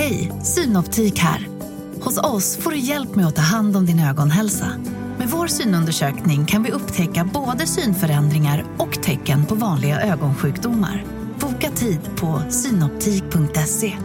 Hej, Synoptik här. Hos oss får du hjälp med att ta hand om din ögonhälsa. Med vår synundersökning kan vi upptäcka både synförändringar och tecken på vanliga ögonsjukdomar. Boka tid på synoptik.se.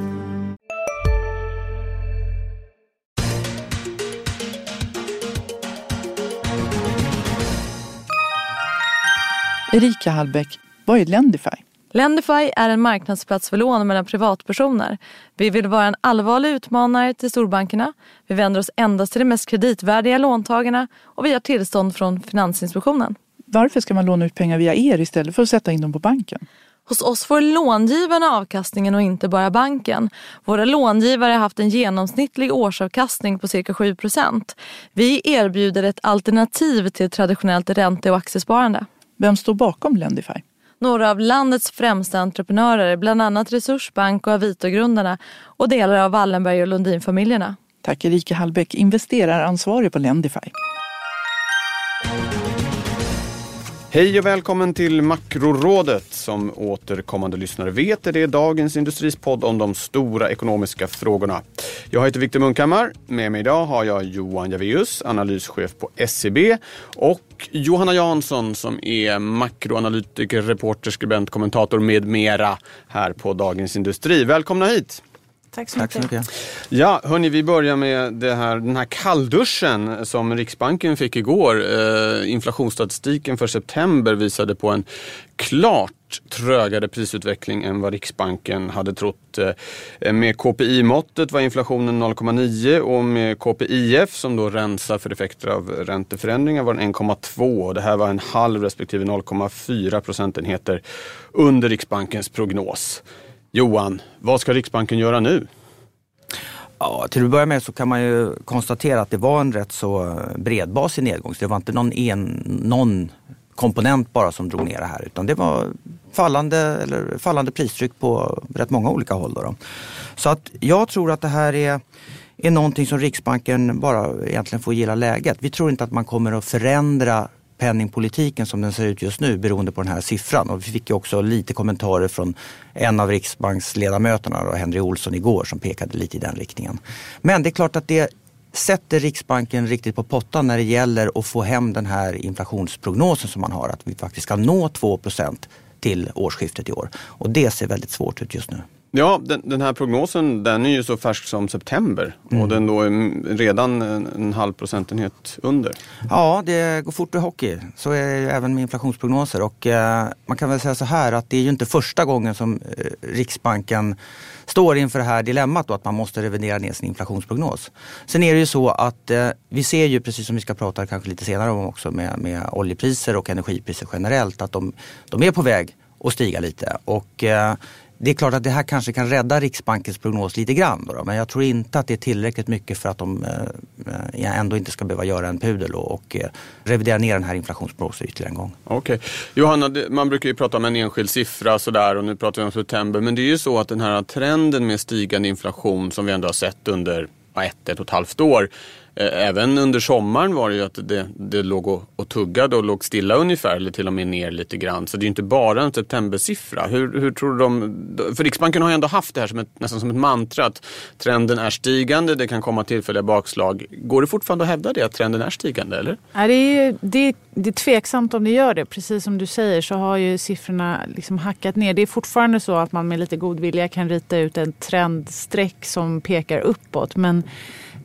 Erika Hallbäck, vad är Lendify? Lendify är en marknadsplats för lån mellan privatpersoner. Vi vill vara en allvarlig utmanare till storbankerna. Vi vänder oss endast till de mest kreditvärdiga låntagarna och vi har tillstånd från Finansinspektionen. Varför ska man låna ut pengar via er istället för att sätta in dem på banken? Hos oss får långivarna avkastningen och inte bara banken. Våra långivare har haft en genomsnittlig årsavkastning på cirka 7% Vi erbjuder ett alternativ till traditionellt ränte och aktiesparande. Vem står bakom Lendify? Några av landets främsta entreprenörer, bland annat Resursbank och Avito-grundarna och delar av Wallenberg och Lundin-familjerna. Tack Erika Hallbäck, investeraransvarig på Lendify. Hej och välkommen till Makrorådet. Som återkommande lyssnare vet är det dagens Industris podd om de stora ekonomiska frågorna. Jag heter Viktor Munkhammar. Med mig idag har jag Johan Javeus, analyschef på SCB och Johanna Jansson som är makroanalytiker, reporter, skribent, kommentator med mera här på Dagens Industri. Välkomna hit! Tack så, Tack så mycket. Ja, hörni, vi börjar med det här, den här kallduschen som Riksbanken fick igår. Eh, inflationsstatistiken för september visade på en klart trögare prisutveckling än vad Riksbanken hade trott. Eh, med KPI-måttet var inflationen 0,9 och med KPIF som då rensar för effekter av ränteförändringar var den 1,2. Det här var en halv respektive 0,4 procentenheter under Riksbankens prognos. Johan, vad ska Riksbanken göra nu? Ja, till att börja med så kan man ju konstatera att det var en rätt så bredbasig nedgång. Så det var inte någon, en, någon komponent bara som drog ner det här utan det var fallande, eller fallande pristryck på rätt många olika håll. Då, då. Så att jag tror att det här är, är någonting som Riksbanken bara egentligen får gilla läget. Vi tror inte att man kommer att förändra penningpolitiken som den ser ut just nu beroende på den här siffran. Och vi fick ju också lite kommentarer från en av Riksbanksledamöterna, då, Henry Olsson igår, som pekade lite i den riktningen. Men det är klart att det sätter Riksbanken riktigt på pottan när det gäller att få hem den här inflationsprognosen som man har, att vi faktiskt ska nå 2% till årsskiftet i år. Och det ser väldigt svårt ut just nu. Ja, den, den, här prognosen den är ju så färsk som september mm. och den då är redan en, en, halv procentenhet under. Ja, det går fort i hockey. Så är det även med inflationsprognoser. Och, eh, man kan väl säga så här att det är ju inte första gången som eh, Riksbanken står inför det här dilemmat då, att man måste revidera ner sin inflationsprognos. Sen är det ju så att eh, vi ser ju, precis som vi ska prata kanske lite senare om också med, med oljepriser och energipriser generellt, att de, de är på väg att stiga lite. Och eh, det är klart att det här kanske kan rädda Riksbankens prognos lite grann. Då, men jag tror inte att det är tillräckligt mycket för att de eh, eh ändå inte ska behöva göra en pudel och, och eh, revidera ner den här inflationsprognosen ytterligare en gång. Okej. Okay. Johanna, man brukar ju prata om en enskild siffra sådär och nu pratar vi om september. Men det är ju så att den här trenden med stigande inflation som vi ändå har sett under ett, ett och ett halvt år Eh, även under sommaren var det ju att det, det låg och, och tuggade och låg stilla ungefär eller till och med ner lite grann. Så det är ju inte bara en septembersiffra. Hur, hur tror de? För Riksbanken har ju ändå haft det här som ett, nästan som ett mantra att trenden är stigande, det kan komma tillfälliga bakslag. Går det fortfarande att hävda det, att trenden är stigande eller? Ja, det, är, det, det är tveksamt om det gör det. Precis som du säger så har ju siffrorna liksom hackat ner. Det är fortfarande så att man med lite god vilja kan rita ut en trendstreck som pekar uppåt. Men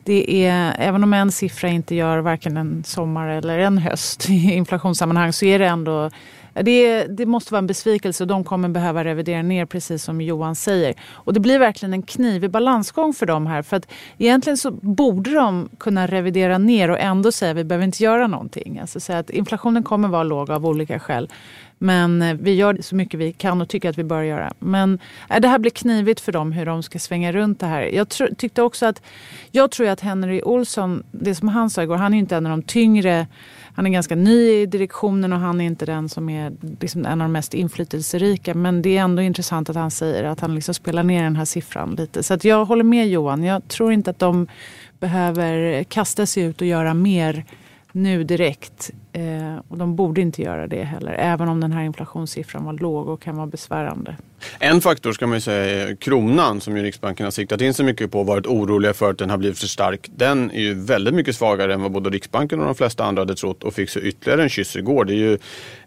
det är, även Även om en siffra inte gör varken en sommar eller en höst i inflationssammanhang så är det ändå det, det, måste vara en besvikelse och de kommer behöva revidera ner precis som Johan säger. Och det blir verkligen en knivig balansgång för dem här. För att egentligen så borde de kunna revidera ner och ändå säga att vi behöver inte göra någonting. Alltså säga att inflationen kommer vara låg av olika skäl. Men eh, vi gör så mycket vi kan och tycker att vi bör göra. Men eh, det här blir knivigt för dem hur de ska svänga runt det här. Jag tyckte också att, jag tror att Henry Olsson, det som han sa igår, han är inte en av de tyngre han är ganska ny i direktionen och han är inte den som är liksom en av de mest inflytelserika. Men det är ändå intressant att han säger att han liksom spelar ner den här siffran lite. Så att jag håller med Johan. Jag tror inte att de behöver kasta sig ut och göra mer nu direkt Eh, och de borde inte göra det heller, även om den här inflationssiffran var låg och kan vara besvärande. En faktor ska man ju säga är kronan som ju Riksbanken har siktat in sig mycket på och varit oroliga för att den har blivit för stark. Den är ju väldigt mycket svagare än vad både Riksbanken och de flesta andra hade trott och fick så ytterligare en kyss igår. Det är ju,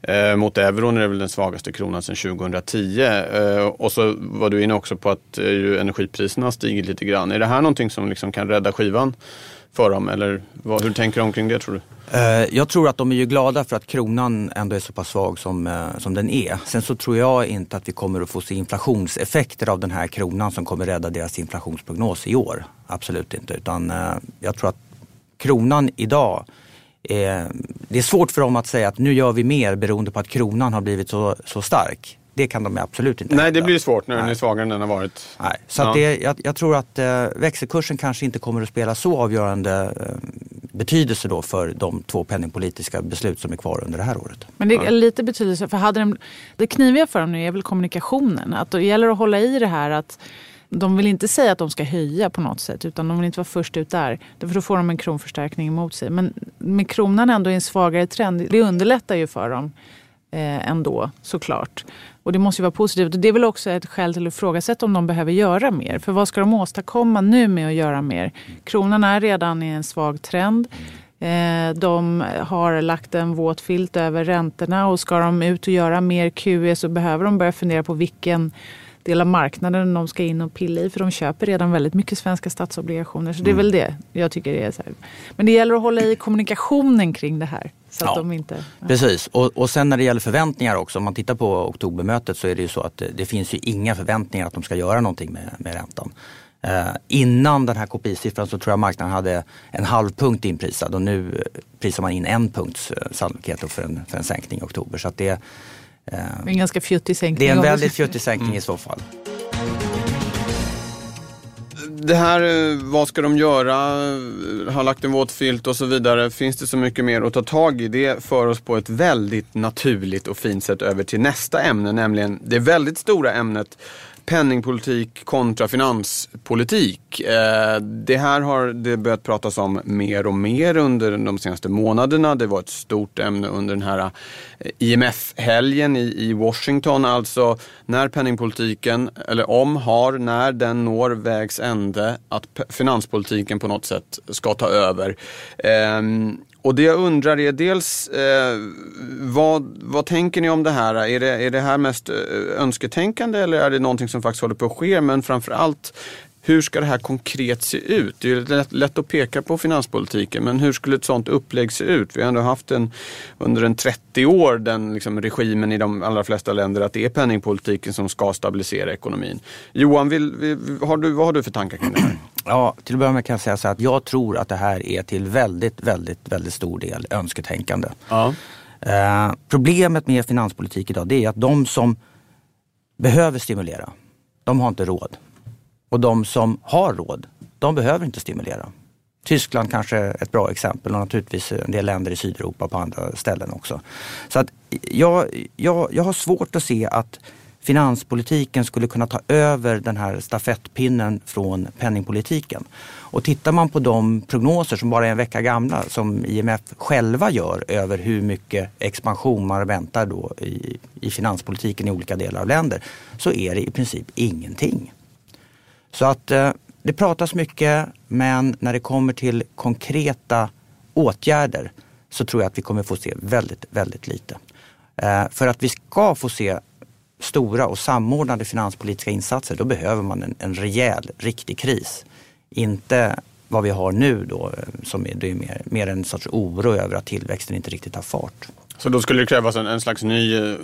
eh, mot euron är det väl den svagaste kronan sedan 2010. Eh, och så var du inne också på att eh, energipriserna har stigit lite grann. Är det här någonting som liksom kan rädda skivan för dem eller vad, hur tänker de kring det tror du? Eh, jag tror att de är ju glada för att kronan ändå är så pass svag som, eh, som den är. Sen så tror jag inte att vi kommer att få se inflationseffekter av den här kronan som kommer rädda deras inflationsprognos i år. Absolut inte. Utan eh, jag tror att kronan idag är, det är svårt för dem att säga att nu gör vi mer beroende på att kronan har blivit så, så stark. Det kan de absolut inte Nej, det blir svårt när den är svagare än den har varit. Nej. Så ja. det, jag, jag, tror att eh, växelkursen kanske inte kommer att spela så avgörande eh, betydelse då för de två penningpolitiska beslut som är kvar under det här året. Men det är lite betydelse, för hade de, det kniviga för dem nu är väl kommunikationen. Att det gäller att hålla i det här att de vill inte säga att de ska höja på något sätt utan de vill inte vara först ut där. För då får de en kronförstärkning emot sig. Men med kronan ändå i en svagare trend, det underlättar ju för dem eh, ändå såklart. Och det måste ju vara positivt. Och det är väl också ett skäl till att ifrågasätta om de behöver göra mer. För vad ska de åstadkomma nu med att göra mer? Kronan är redan i en svag trend. Eh, de har lagt en våt filt över räntorna och ska de ut och göra mer QE så behöver de börja fundera på vilken del av marknaden de ska in och pilla i. För de köper redan väldigt mycket svenska statsobligationer. Så det är mm. väl det jag tycker är så här. Men det gäller att hålla i kommunikationen kring det här. Så ja, de inte, ja. Precis, och, och sen när det gäller förväntningar också. Om man tittar på oktobermötet så är det ju så att det, det finns ju inga förväntningar att de ska göra någonting med, med räntan. Eh, innan den här KPI-siffran så tror jag marknaden hade en halv punkt inprisad och nu prisar man in en punkts eh, sannolikhet för en, för en sänkning i oktober. Så att det, eh, en ganska fjuttig sänkning. Det är en väldigt fjuttig sänkning mm. i så fall det här, eh, vad ska de göra, har lagt en våt filt och så vidare. Finns det så mycket mer att ta tag i? Det för oss på ett väldigt naturligt och fint sätt över till nästa ämne, nämligen det väldigt stora ämnet penningpolitik kontra finanspolitik. Eh, det här har det börjat pratas om mer och mer under de senaste månaderna. Det var ett stort ämne under den här eh, IMF-helgen i Washington. Alltså när penningpolitiken, eller om, har, när den når vägs ände, att finanspolitiken på något sätt ska ta över. Ehm, och det jag undrar är dels eh, vad, vad tänker ni om det här? Är det, är det här mest eh, önsketänkande eller är det någonting som faktiskt håller på att ske? Men framförallt hur ska det här konkret se ut? Det är lätt, lätt, att peka på finanspolitiken, men hur skulle ett sådant upplägg se ut? Vi har ändå haft en, under en 30 år den liksom, regimen i de allra flesta länder att det är penningpolitiken som ska stabilisera ekonomin. Johan, vill, vill, har du, vad har du för tankar kring det här? Ja, till att börja med kan jag säga så att jag tror att det här är till väldigt, väldigt, väldigt stor del önsketänkande. Ja. Eh, problemet med finanspolitik idag det är att de som behöver stimulera, de har inte råd. Och de som har råd, de behöver inte stimulera. Tyskland kanske är ett bra exempel och naturligtvis en del länder i Sydeuropa på andra ställen också. Så att jag, jag, jag har svårt att se att finanspolitiken skulle kunna ta över den här stafettpinnen från penningpolitiken. Och tittar man på de prognoser som bara är en vecka gamla som IMF själva gör över hur mycket expansion man väntar då i, i finanspolitiken i olika delar av länder så är det i princip ingenting. Så att eh, det pratas mycket men när det kommer till konkreta åtgärder så tror jag att vi kommer få se väldigt, väldigt lite. Eh, för att vi ska få se stora och samordnade finanspolitiska insatser då behöver man en, en rejäl, riktig kris. Inte vad vi har nu då eh, som är, det är mer, mer en sorts oro över att tillväxten inte riktigt har fart. Så då skulle det krävas en, en slags ny eh,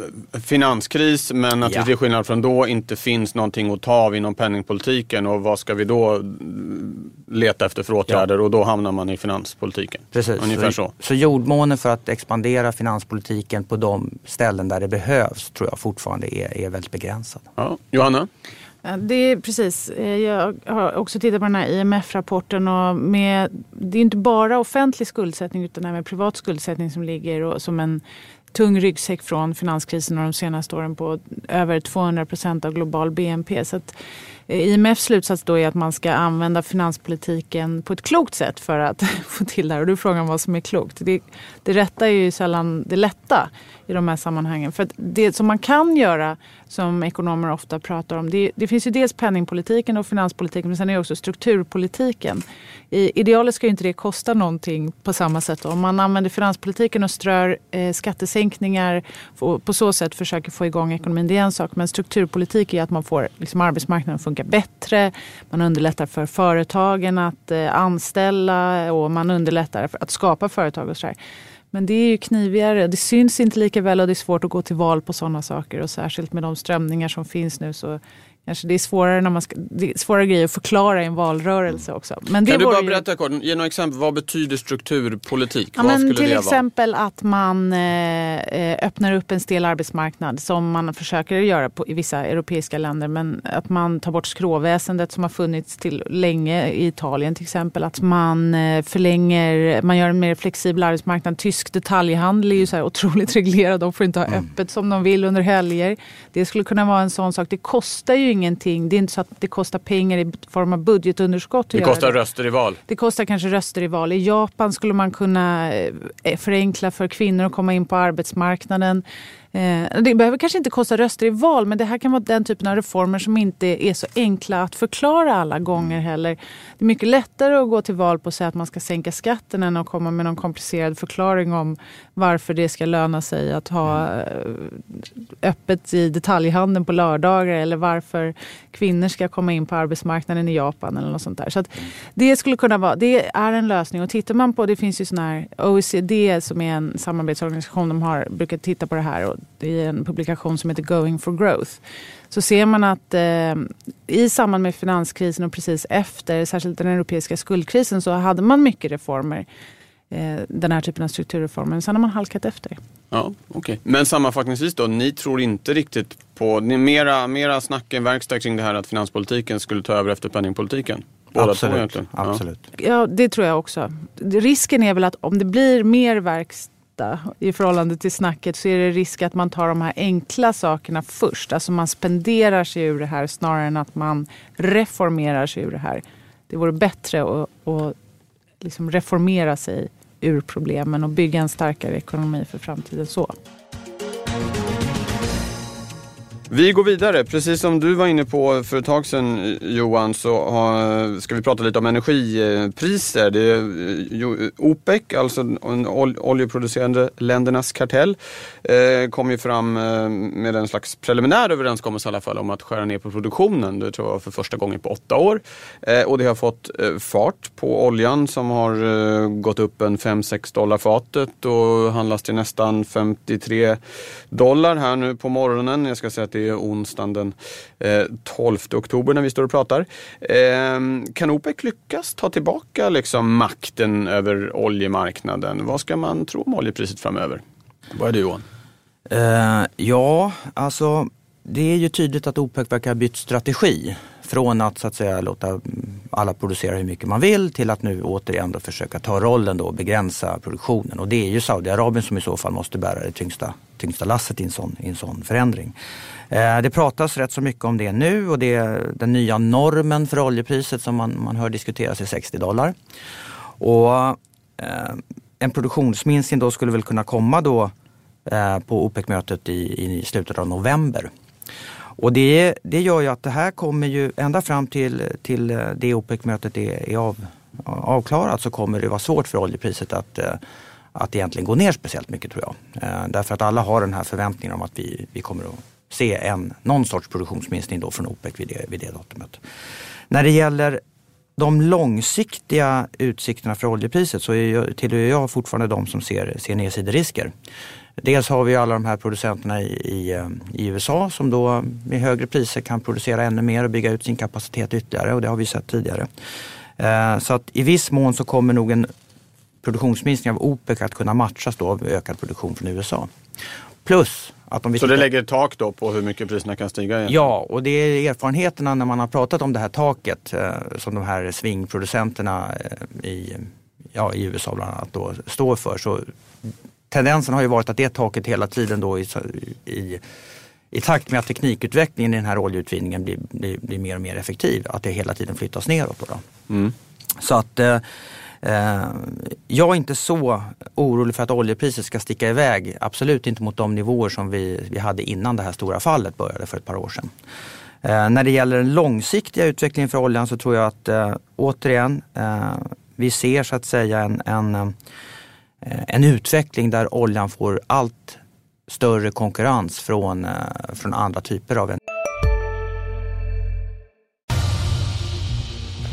finanskris men att ja. det till skillnad från då inte finns någonting att ta av inom penningpolitiken och vad ska vi då mm, leta efter för åtgärder ja. och då hamnar man i finanspolitiken. Precis, Ungefär så, så. så jordmånen för att expandera finanspolitiken på de ställen där det behövs tror jag fortfarande är, är väldigt begränsad. Ja. Johanna? Det är precis. Eh, jag har också tittat på den här IMF-rapporten. Och med, det är inte bara offentlig skuldsättning utan även privat skuldsättning som ligger och, som en tung ryggsäck från finanskrisen och de senaste åren på över 200 procent av global BNP. Så att, Eh, IMFs slutsats då är att man ska använda finanspolitiken på ett klokt sätt för att få till det här. Och du frågar vad som är klokt. Det, det rätta är ju sällan det lätta i de här sammanhangen. För det som man kan göra, som ekonomer ofta pratar om, det, det finns ju dels penningpolitiken och finanspolitiken men sen är det också strukturpolitiken. I idealet ska ju inte det kosta någonting på samma sätt. Om man använder finanspolitiken och strör eh, skattesänkningar och på så sätt försöker få igång ekonomin, det är en sak. Men strukturpolitik är att man får liksom, arbetsmarknaden att funka bättre. Man underlättar för företagen att eh, anställa och man underlättar för att skapa företag och sådär. Men det är ju knivigare. Det syns inte lika väl och det är svårt att gå till val på sådana saker. Och särskilt med de strömningar som finns nu så kanske det är svårare, när man ska, det är svåra grejer att förklara i en valrörelse också. Men det kan du bara berätta kort, ge några exempel. Vad betyder strukturpolitik? Ja, men till exempel att man eh, eh, öppnar upp en stel arbetsmarknad som man försöker göra på, i vissa europeiska länder. Men att man tar bort skråväsendet som har funnits till länge i Italien till exempel. Att man eh, förlänger, man gör en mer flexibel arbetsmarknad. Tysk detaljhandel är ju så här otroligt reglerad. De får inte ha mm. öppet som de vill under helger. Det skulle kunna vara en sån sak. Det kostar ju ingenting. Det är inte så att det kostar pengar i form av budgetunderskott. Det kostar det. röster i val. Det kostar kanske röster i val. I Japan skulle man kunna eh, förenkla för kvinnor att komma in på arbetsmarknaden. Eh, det behöver kanske inte kosta röster i val men det här kan vara den typen av reformer som inte är så enkla att förklara alla gånger heller. Det är mycket lättare att gå till val på att säga att man ska sänka skatten än att komma med någon komplicerad förklaring om varför det ska löna sig att ha eh, öppet i detaljhandeln på lördagar eller varför kvinnor ska komma in på arbetsmarknaden i Japan eller något sånt där. Så det skulle kunna vara, det är en lösning och tittar man på, det finns ju sån här OECD som är en samarbetsorganisation, de har brukat titta på det här och i en publikation som heter Going for Growth så ser man att eh, i samband med finanskrisen och precis efter, särskilt den europeiska skuldkrisen, så hade man mycket reformer. Eh, den här typen av strukturreformer. Men sen har man halkat efter. Ja, okay. Men sammanfattningsvis då, ni tror inte riktigt på, ni mera, mera snack än verkstad kring det här att finanspolitiken skulle ta över efter penningpolitiken? Båda absolut. Två absolut. Ja. ja, det tror jag också. Risken är väl att om det blir mer verkstad ofta i förhållande till snacket så är det risk att man tar de här enkla sakerna först. Alltså man spenderar sig ur det här snarare än att man reformerar sig ur det här. Det vore bättre att, att liksom reformera sig ur problemen och bygga en starkare ekonomi för framtiden så. Vi går vidare. Precis som du var inne på för ett tag sedan Johan så har, ska vi prata lite om energipriser. Det är eh, OPEC, alltså oljeproducerande ländernas kartell, eh, kom ju fram eh, med en slags preliminär överenskommelse i alla fall om att skära ner på produktionen. Det tror jag var för första gången på åtta år. Och det har fått fart på oljan som har gått upp en 5-6 dollar fatet och handlas till nästan 53 dollar här nu på morgonen. Jag ska säga att det är onsdagen den 12 eh, oktober när vi står och pratar. Ehm, kan OPEC lyckas ta tillbaka liksom makten över oljemarknaden? Vad ska man tro om oljepriset framöver? Vad är du Johan? Uh, ja, alltså det är ju tydligt att OPEC verkar ha bytt strategi. Från att så att säga låta alla producera hur mycket man vill till att nu återigen då försöka ta rollen då och begränsa produktionen. Och det är ju Saudiarabien som i så fall måste bära det tyngsta, tyngsta lasset i en sån, i en sån förändring. Eh, det pratas rätt så mycket om det nu och det är den nya normen för oljepriset som man, man hör diskuteras är 60 dollar. Och eh, en produktionsminskning då skulle väl kunna komma då eh, på OPEC-mötet i, i slutet av november. Och det, det gör ju att det här kommer ju ända fram till, till eh, det OPEC-mötet är, är av, avklarat så kommer det vara svårt för oljepriset att, eh, att egentligen gå ner speciellt mycket tror jag. Eh, därför att alla har den här förväntningen om att vi, vi kommer att se en, någon sorts produktionsminskning då från OPEC vid det, vid det datumet. När det gäller de långsiktiga utsikterna för oljepriset så jag, tillhör jag fortfarande de som ser, ser nedsiderisker. Dels har vi alla de här producenterna i, i, eh, i, USA som då med högre priser kan producera ännu mer och bygga ut sin kapacitet ytterligare och det har vi sett tidigare. Eh, så att i viss mån så kommer nog en produktionsminskning av OPEC att kunna matchas då av ökad produktion från USA. Plus att om vi så det lägger ett tak då på hur mycket priserna kan stiga? Igen? Ja, och det är erfarenheterna när man har pratat om det här taket eh, som de här svingproducenterna i, ja, i USA bland annat då står för. Så tendensen har ju varit att det taket hela tiden då i, i, i takt med att teknikutvecklingen i den här oljeutvinningen blir, blir, blir mer och mer effektiv, att det hela tiden flyttas neråt. Då. Mm. Så att eh, eh, Eh, jag är inte så orolig för att oljepriset ska sticka iväg. Absolut inte mot de nivåer som vi, vi hade innan det här stora fallet började för ett par år sedan. Eh, när det gäller den långsiktiga utvecklingen för oljan så tror jag att eh, återigen, eh, vi ser så att säga en, en, eh, en utveckling där oljan får allt större konkurrens från, eh, från andra typer av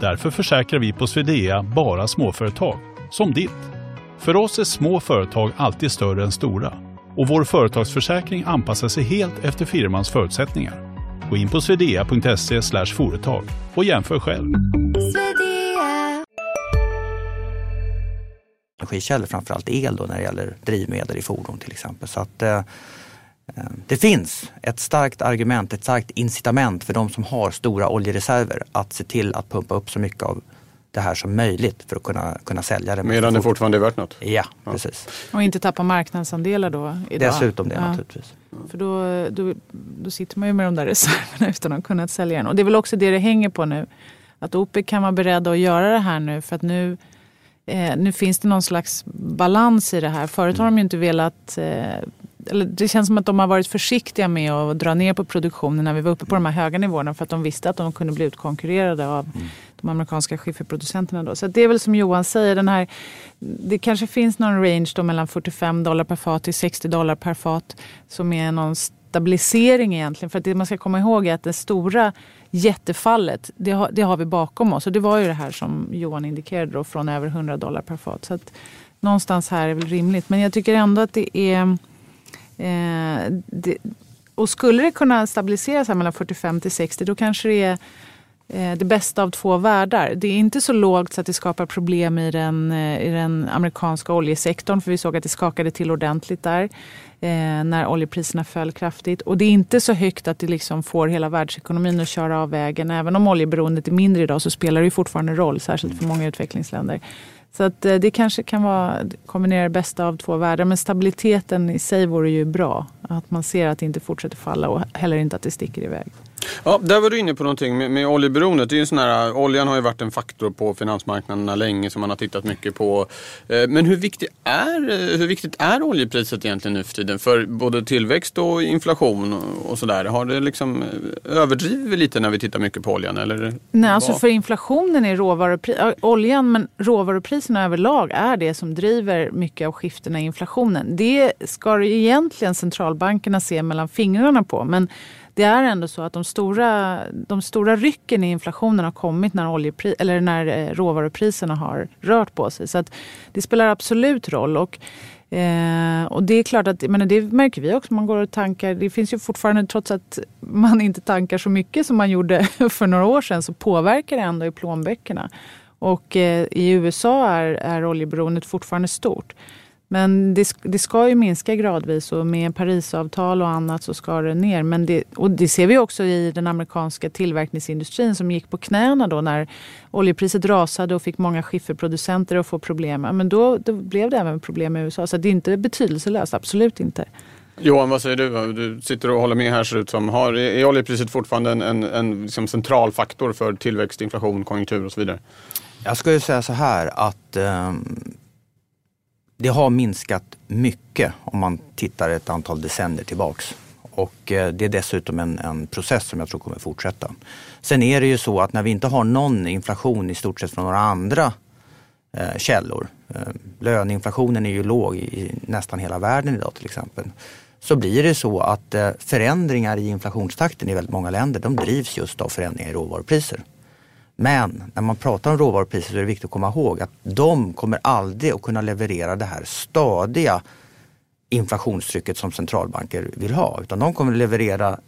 Därför försäkrar vi på Swedea bara småföretag, som ditt. För oss är små företag alltid större än stora och vår företagsförsäkring anpassar sig helt efter firmans förutsättningar. Gå in på swedea.se företag och jämför själv. Energikällor, framförallt el då när det gäller drivmedel i fordon till exempel. Så att, eh, det finns ett starkt argument, ett starkt incitament för de som har stora oljereserver att se till att pumpa upp så mycket av det här som möjligt för att kunna, kunna sälja det. Medan det fortfarande är värt något? Ja, ja, precis. Och inte tappa marknadsandelar då? Idag. Dessutom det ja. naturligtvis. För då, då, då sitter man ju med de där reserverna utan att kunna sälja den. Och det är väl också det det hänger på nu. Att OPEC kan vara beredda att göra det här nu för att nu eh, nu finns det någon slags balans i det här. Förut har de ju inte velat eh, eller det känns som att de har varit försiktiga med att dra ner på produktionen när vi var uppe på de här höga nivåerna för att de visste att de kunde bli utkonkurrerade av mm. de amerikanska skifferproducenterna. Då. Så det är väl som Johan säger, den här, det kanske finns någon range då mellan 45 dollar per fat till 60 dollar per fat som är någon stabilisering egentligen. För att det man ska komma ihåg är att det stora jättefallet, det har, det har vi bakom oss. Och det var ju det här som Johan indikerade då, från över 100 dollar per fat. Så att någonstans här är väl rimligt. Men jag tycker ändå att det är Eh, det, och skulle det kunna stabiliseras här mellan 45 till 60 då kanske det är eh, det bästa av två världar. Det är inte så lågt så att det skapar problem i den, eh, i den amerikanska oljesektorn för vi såg att det skakade till ordentligt där eh, när oljepriserna föll kraftigt. Och det är inte så högt att det liksom får hela världsekonomin att köra av vägen. Även om oljeberoendet är mindre idag så spelar det fortfarande roll, särskilt för många utvecklingsländer. Så att eh, det kanske kan vara kombinera det bästa av två världar. Men stabiliteten i sig vore ju bra. Att man ser att det inte fortsätter falla och heller inte att det sticker iväg. Ja, där var du inne på någonting med, med oljeberoendet. Det är ju sån här, oljan har ju varit en faktor på finansmarknaderna länge som man har tittat mycket på. Eh, men hur viktigt är, hur viktigt är oljepriset egentligen nu för tiden? För både tillväxt och inflation och sådär. Har det liksom eh, överdrivit lite när vi tittar mycket på oljan? Eller Nej, alltså för inflationen är råvarupri- oljan men råvarupriserna överlag är det som driver mycket av skiftena i inflationen. Det ska egentligen centralbankerna ser mellan fingrarna på. Men det är ändå så att de stora, de stora rycken i inflationen har kommit när, oljepri, eller när eh, råvarupriserna har rört på sig. Så att det spelar absolut roll. Och, eh, och det är klart att men det märker vi också. Man går och tankar. Det finns ju fortfarande, trots att man inte tankar så mycket som man gjorde för några år sedan, så påverkar det ändå i plånböckerna. Och eh, i USA är, är oljeberoendet fortfarande stort. Men det, det, ska ju minska gradvis och med Parisavtal och annat så ska det ner. Men det, och det ser vi också i den amerikanska tillverkningsindustrin som gick på knäna då när oljepriset rasade och fick många skifferproducenter att få problem. Men då, då blev det även problem i USA. Så det är inte betydelselöst, absolut inte. Johan, vad säger du? Du sitter och håller med här ser ut som. Har, är oljepriset fortfarande en, en, en liksom central faktor för tillväxt, inflation, konjunktur och så vidare? Jag skulle säga så här att um det har minskat mycket om man tittar ett antal decennier tillbaks. Och eh, det är dessutom en, en, process som jag tror kommer fortsätta. Sen är det ju så att när vi inte har någon inflation i stort sett från några andra eh, källor. Eh, löneinflationen är ju låg i nästan hela världen idag till exempel. Så blir det så att eh, förändringar i inflationstakten i väldigt många länder de drivs just av förändringar i råvarupriser. Men när man pratar om råvarupriser så är det viktigt att komma ihåg att de kommer aldrig att kunna leverera det här stadiga inflationstrycket som centralbanker vill ha. Utan de kommer att leverera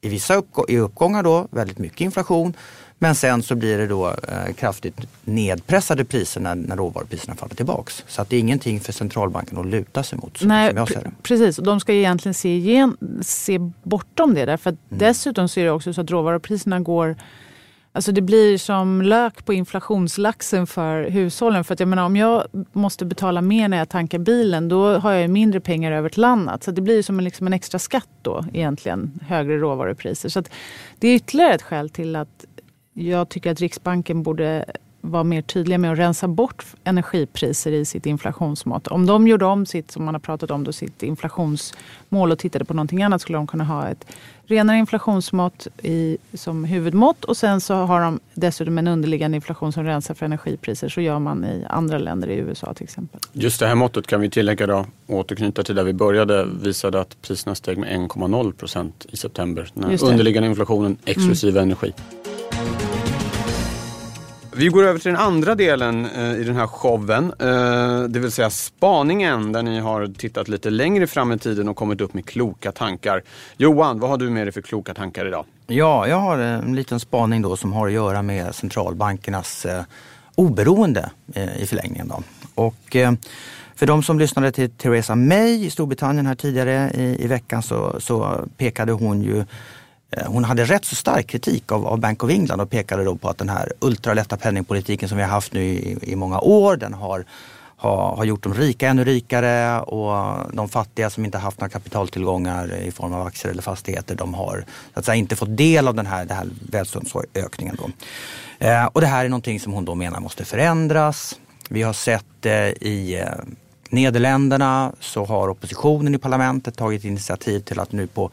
i vissa i uppgångar då väldigt mycket inflation. Men sen så blir det då eh, kraftigt nedpressade priser när, när råvarupriserna faller tillbaks. Så att det är ingenting för centralbanken att luta sig mot. Nej, precis. Och de ska egentligen se, igen, se bortom det. Därför att Mm. Dessutom så är det också så att råvarupriserna går Alltså det blir som lök på inflationslaxen för hushållen. För att jag menar, om jag måste betala mer när jag tankar bilen då har jag mindre pengar över till annat. Så det blir som en, liksom en extra skatt då egentligen, högre råvarupriser. Så att det är ytterligare ett skäl till att jag tycker att Riksbanken borde vara mer tydliga med att rensa bort energipriser i sitt inflationsmått. Om de gjorde om sitt, som man har pratat om, då, sitt inflationsmål och tittade på någonting annat skulle de kunna ha ett renare inflationsmått i, som huvudmått och sen så har de dessutom en underliggande inflation som rensar för energipriser. Så gör man i andra länder, i USA till exempel. Just det här måttet kan vi tillägga då, återknyta till där vi började, visade att priserna steg med 1,0 procent i september. Den underliggande inflationen exklusive energi. Vi går över till den andra delen eh, i den här showen, eh, det vill säga spaningen där ni har tittat lite längre fram i tiden och kommit upp med kloka tankar. Johan, vad har du med dig för kloka tankar idag? Ja, jag har en liten spaning då som har att göra med centralbankernas eh, oberoende i förlängningen. Då. Och, för de som lyssnade till Theresa May i Storbritannien här tidigare i, i veckan så, så pekade hon ju Eh, hon hade rätt så stark kritik av, av Bank of England och pekade då på att den här ultralätta penningpolitiken som vi har haft nu i, i många år, den har, har, har gjort de rika ännu rikare och de fattiga som inte haft några kapitaltillgångar i form av aktier eller fastigheter, de har så att säga, inte fått del av den här, den här välståndsökningen. Då. Eh, och det här är någonting som hon då menar måste förändras. Vi har sett eh, i eh, Nederländerna så har oppositionen i parlamentet tagit initiativ till att nu på,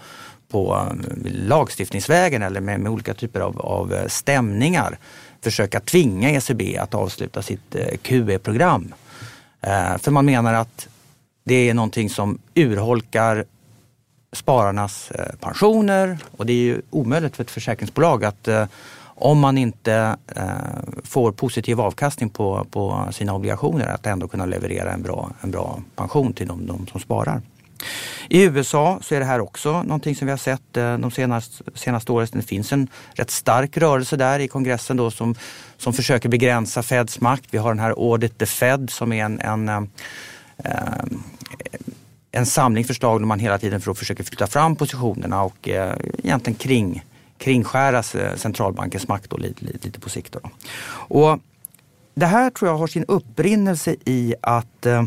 på lagstiftningsvägen eller med, med olika typer av, av eh, stämningar försöka tvinga ECB att avsluta sitt eh, QE-program. Eh, för man menar att det är någonting som urholkar spararnas pensioner och det är ju omöjligt för ett försäkringsbolag att om man inte får positiv avkastning på, på sina obligationer att ändå kunna leverera en bra, en bra pension till de, de som sparar. I USA så är det här också någonting som vi har sett eh, de senaste, senaste åren. Det finns en rätt stark rörelse där i kongressen då som, som försöker begränsa Feds makt. Vi har den här Audit the Fed som är en, en en, en samling förslag där man hela tiden för att försöka flytta fram positionerna och egentligen kring, kringskära centralbankens makt då, lite, lite, lite på sikt. Då. Och det här tror jag har sin upprinnelse i att eh,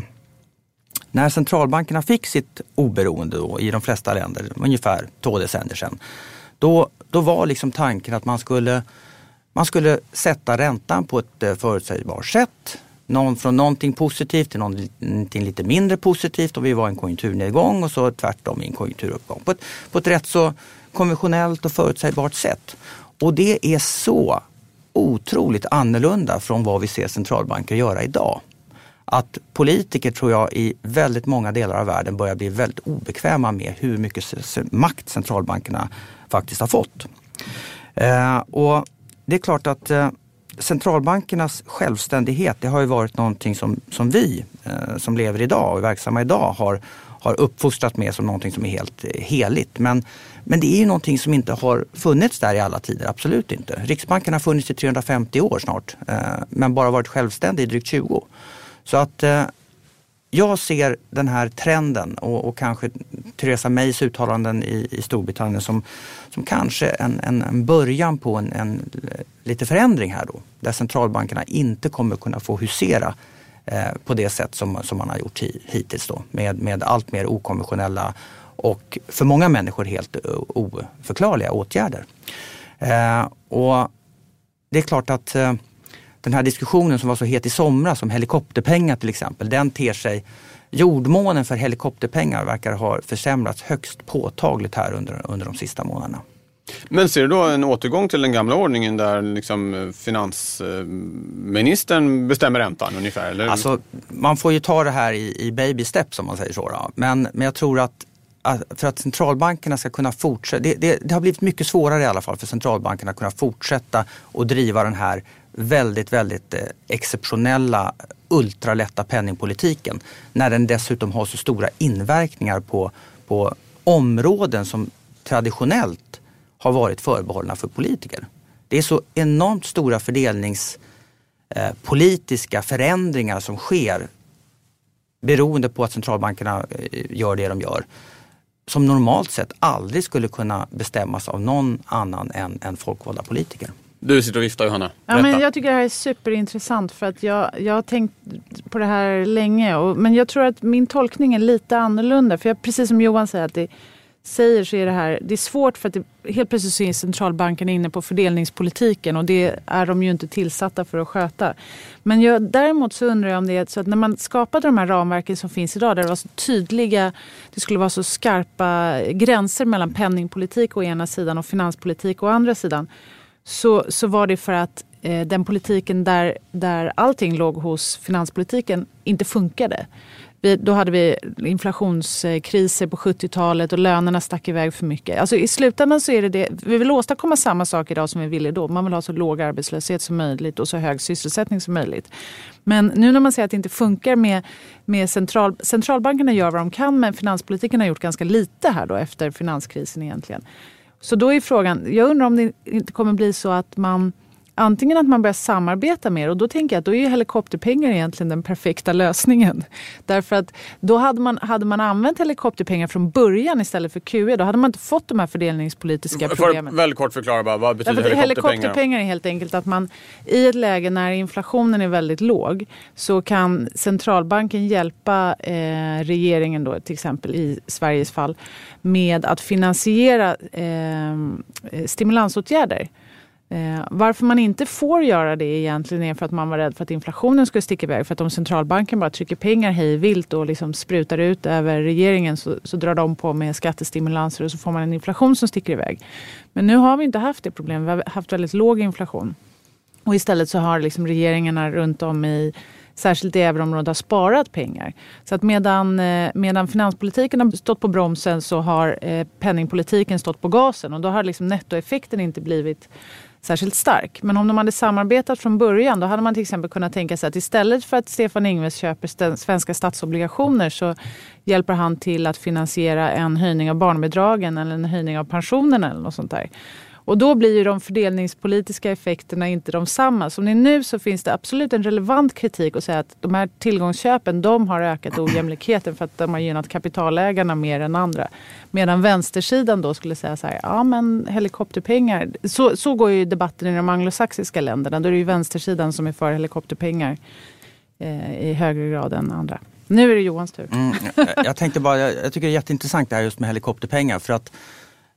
när centralbankerna fick sitt oberoende då, i de flesta länder, ungefär två decennier sedan, då, då var liksom tanken att man skulle, man skulle sätta räntan på ett eh, förutsägbart sätt. Någon, från någonting positivt till någonting lite mindre positivt och vi var i en konjunkturnedgång och så tvärtom i en konjunkturuppgång. På ett, på ett rätt så konventionellt och förutsägbart sätt. Och det är så otroligt annorlunda från vad vi ser centralbanker göra idag att politiker tror jag i väldigt många delar av världen börjar bli väldigt obekväma med hur mycket makt centralbankerna faktiskt har fått. Eh, och det är klart att eh, centralbankernas självständighet det har ju varit någonting som, som vi eh, som lever idag och är verksamma idag har, har uppfostrat med som någonting som är helt eh, heligt. Men, men det är ju någonting som inte har funnits där i alla tider, absolut inte. Riksbanken har funnits i 350 år snart eh, men bara varit självständig i drygt 20. Så att eh, jag ser den här trenden och, och kanske Theresa Mays uttalanden i, i Storbritannien som, som kanske en, en, en början på en, en eh, lite förändring här då. Där centralbankerna inte kommer kunna få husera eh, på det sätt som, som man har gjort hi, hittills då. Med, med allt mer okonventionella och för många människor helt eh, oförklarliga åtgärder. Eh, och det är klart att eh, den här diskussionen som var så het i somras om helikopterpengar till exempel, den ter sig Jordmånen för helikopterpengar verkar ha försämrats högst påtagligt här under, under de sista månaderna. Men ser du då en återgång till den gamla ordningen där liksom eh, finansministern bestämmer räntan ungefär? Eller? Alltså, man får ju ta det här i, i baby steps om man säger så. Då. Men, men jag tror att att för att centralbankerna ska kunna fortsätta, det, det, det har blivit mycket svårare i alla fall för centralbankerna att kunna fortsätta och driva den här väldigt, väldigt eh, exceptionella ultralätta penningpolitiken. När den dessutom har så stora inverkningar på, på områden som traditionellt har varit förbehållna för politiker. Det är så enormt stora fördelningspolitiska eh, förändringar som sker beroende på att centralbankerna eh, gör det de gör som normalt sett aldrig skulle kunna bestämmas av någon annan än, än folkvalda politiker. Du sitter och viftar Johanna. Ja, men jag tycker det här är superintressant för att jag, jag har tänkt på det här länge. Och, men jag tror att min tolkning är lite annorlunda. För jag, precis som Johan säger, att det, säger så är det här, det är svårt för att det, helt plötsligt så är centralbanken inne på fördelningspolitiken och det är de ju inte tillsatta för att sköta. Men jag, däremot så undrar jag om det är så att när man skapade de här ramverken som finns idag där det var så tydliga, det skulle vara så skarpa gränser mellan penningpolitik å ena sidan och finanspolitik å andra sidan. Så, så var det för att eh, den politiken där, där allting låg hos finanspolitiken inte funkade. Vi, då hade vi inflationskriser på 70-talet och lönerna stack iväg för mycket. Alltså I slutändan så är det det, vi vill åstadkomma samma sak idag som vi ville då. Man vill ha så låg arbetslöshet som möjligt och så hög sysselsättning som möjligt. Men nu när man säger att det inte funkar med, med central, centralbankerna gör vad de kan men finanspolitiken har gjort ganska lite här då efter finanskrisen egentligen. Så då är frågan, jag undrar om det inte kommer bli så att man Antingen att man börjar samarbeta mer och då tänker jag att då är helikopterpengar egentligen den perfekta lösningen. Därför att då hade man, hade man använt helikopterpengar från början istället för QE då hade man inte fått de här fördelningspolitiska problemen. För väldigt kort förklara bara, vad betyder Därför helikopterpengar? Helikopterpengar är helt enkelt att man i ett läge när inflationen är väldigt låg så kan centralbanken hjälpa eh, regeringen då till exempel i Sveriges fall med att finansiera eh, stimulansåtgärder. Eh, varför man inte får göra det egentligen är för att man var rädd för att inflationen skulle sticka iväg. För att om centralbanken bara trycker pengar hej vilt och liksom sprutar ut över regeringen så, så, drar de på med skattestimulanser och så får man en inflation som sticker iväg. Men nu har vi inte haft det problemet. Vi har haft väldigt låg inflation. Och istället så har liksom regeringarna runt om i särskilt i euroområdet har sparat pengar. Så att medan, eh, medan finanspolitiken har stått på bromsen så har eh, penningpolitiken stått på gasen och då har liksom nettoeffekten inte blivit särskilt stark. Men om de hade samarbetat från början då hade man till exempel kunnat tänka sig att istället för att Stefan Ingves köper svenska statsobligationer så hjälper han till att finansiera en höjning av barnbidragen eller en höjning av pensionerna eller något sånt där. Och då blir ju de fördelningspolitiska effekterna inte de samma. Som det är nu så finns det absolut en relevant kritik att säga att de här tillgångsköpen de har ökat ojämlikheten för att de har gynnat kapitalägarna mer än andra. Medan vänstersidan då skulle säga så här, ja men helikopterpengar. Så, så går ju debatten i de anglosaxiska länderna. Då är det ju vänstersidan som är för helikopterpengar eh, i högre grad än andra. Nu är det Johans tur. Mm, jag tänkte bara, jag, jag tycker det är jätteintressant det här just med helikopterpengar. För att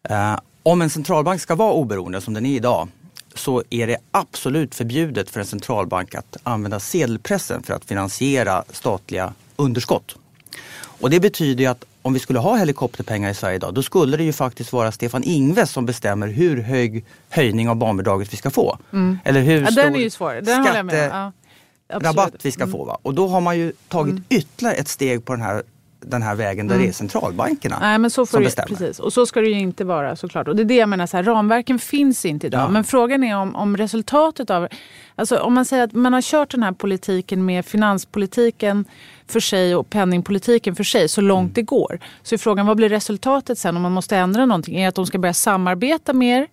eh, om en centralbank ska vara oberoende som den är idag så är det absolut förbjudet för en centralbank att använda sedelpressen för att finansiera statliga underskott. Och det betyder att om vi skulle ha helikopterpengar i Sverige idag, då skulle det ju faktiskt vara Stefan Ingves som bestämmer hur hög höjning av barnbidraget vi ska få. Mm. Eller hur ja, stor den skatterabatt vi ska få. Va? Och då har man ju tagit mm. ytterligare ett steg på den här den här vägen där mm. det är centralbankerna Nej, men så får som det, bestämmer. Precis. Och så ska det ju inte vara såklart. Och det är det jag menar, så här, ramverken finns inte idag. Ja. Men frågan är om, om resultatet av... Alltså om man säger att man har kört den här politiken med finanspolitiken för sig och penningpolitiken för sig så långt mm. det går. Så är frågan vad blir resultatet sen om man måste ändra någonting? Är det att de ska börja samarbeta mer?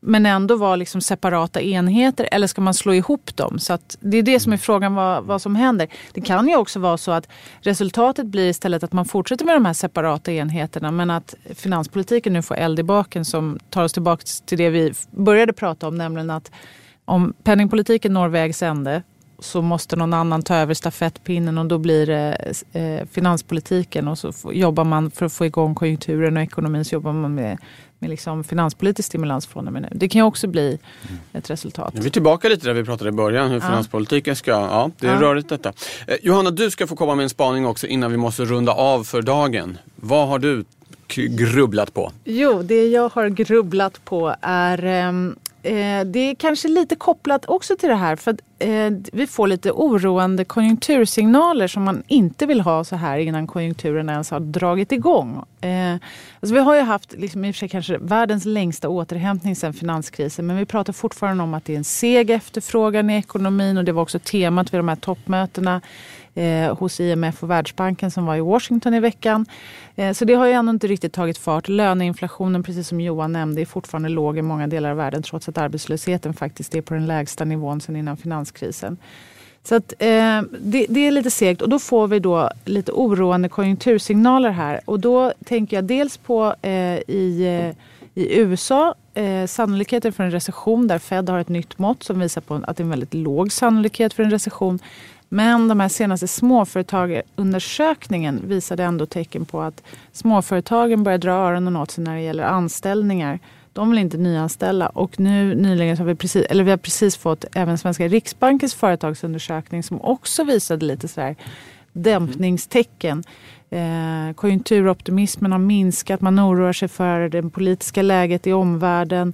Men ändå vara liksom separata enheter eller ska man slå ihop dem? Så det är det som är frågan vad, vad som händer. Det kan ju också vara så att resultatet blir istället att man fortsätter med de här separata enheterna men att finanspolitiken nu får eld i baken som tar oss tillbaka till det vi började prata om nämligen att om penningpolitiken når vägs ände så måste någon annan ta över stafettpinnen och då blir det eh, finanspolitiken och så jobbar man för att få igång konjunkturen och ekonomin så jobbar man med med liksom finanspolitisk stimulans från och med nu. Det kan ju också bli mm. ett resultat. Nu är vi tillbaka lite där vi pratade i början, hur ja. finanspolitiken ska... Ja, det är ja. rörigt detta. Eh, Johanna, du ska få komma med en spaning också innan vi måste runda av för dagen. Vad har du grubblat på? Jo, det jag har grubblat på är ehm, eh, det är kanske lite kopplat också till det här. För eh, vi får lite oroande konjunktursignaler som man inte vill ha så här innan konjunkturen ens har dragit igång. Eh, alltså vi har ju haft, liksom, i och för sig kanske världens längsta återhämtning sedan finanskrisen men vi pratar fortfarande om att det är en seg efterfrågan i ekonomin och det var också temat vid de här toppmötena eh, hos IMF och Världsbanken som var i Washington i veckan. Eh, så det har ju ännu inte riktigt tagit fart. Löneinflationen, precis som Johan nämnde, är fortfarande låg i många delar av världen trots att arbetslösheten faktiskt är på den lägsta nivån sedan innan finanskrisen. Så att, eh, det, det, är lite segt och då får vi då lite oroande konjunktursignaler här. Och då tänker jag dels på eh, i, eh, i USA eh, sannolikheten för en recession där Fed har ett nytt mått som visar på att det är en väldigt låg sannolikhet för en recession. Men de här senaste småföretagarundersökningen visade ändå tecken på att småföretagen börjar dra öronen åt sig när det gäller anställningar. De vill inte nyanställa och nu nyligen har vi precis, eller vi har precis fått även Svenska Riksbankens företagsundersökning som också visade lite så här dämpningstecken. Eh, konjunkturoptimismen har minskat, man oroar sig för det politiska läget i omvärlden.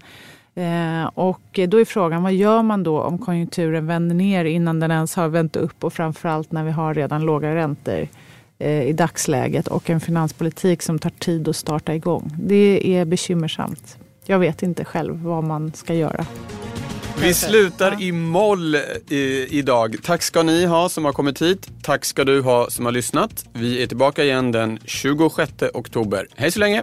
Eh, och då är frågan, vad gör man då om konjunkturen vänder ner innan den ens har vänt upp och framförallt när vi har redan låga räntor eh, i dagsläget och en finanspolitik som tar tid att starta igång. Det är bekymmersamt. Jag vet inte själv vad man ska göra. Vi slutar i moll i, idag. Tack ska ni ha som har kommit hit. Tack ska du ha som har lyssnat. Vi är tillbaka igen den 26 oktober. Hej så länge!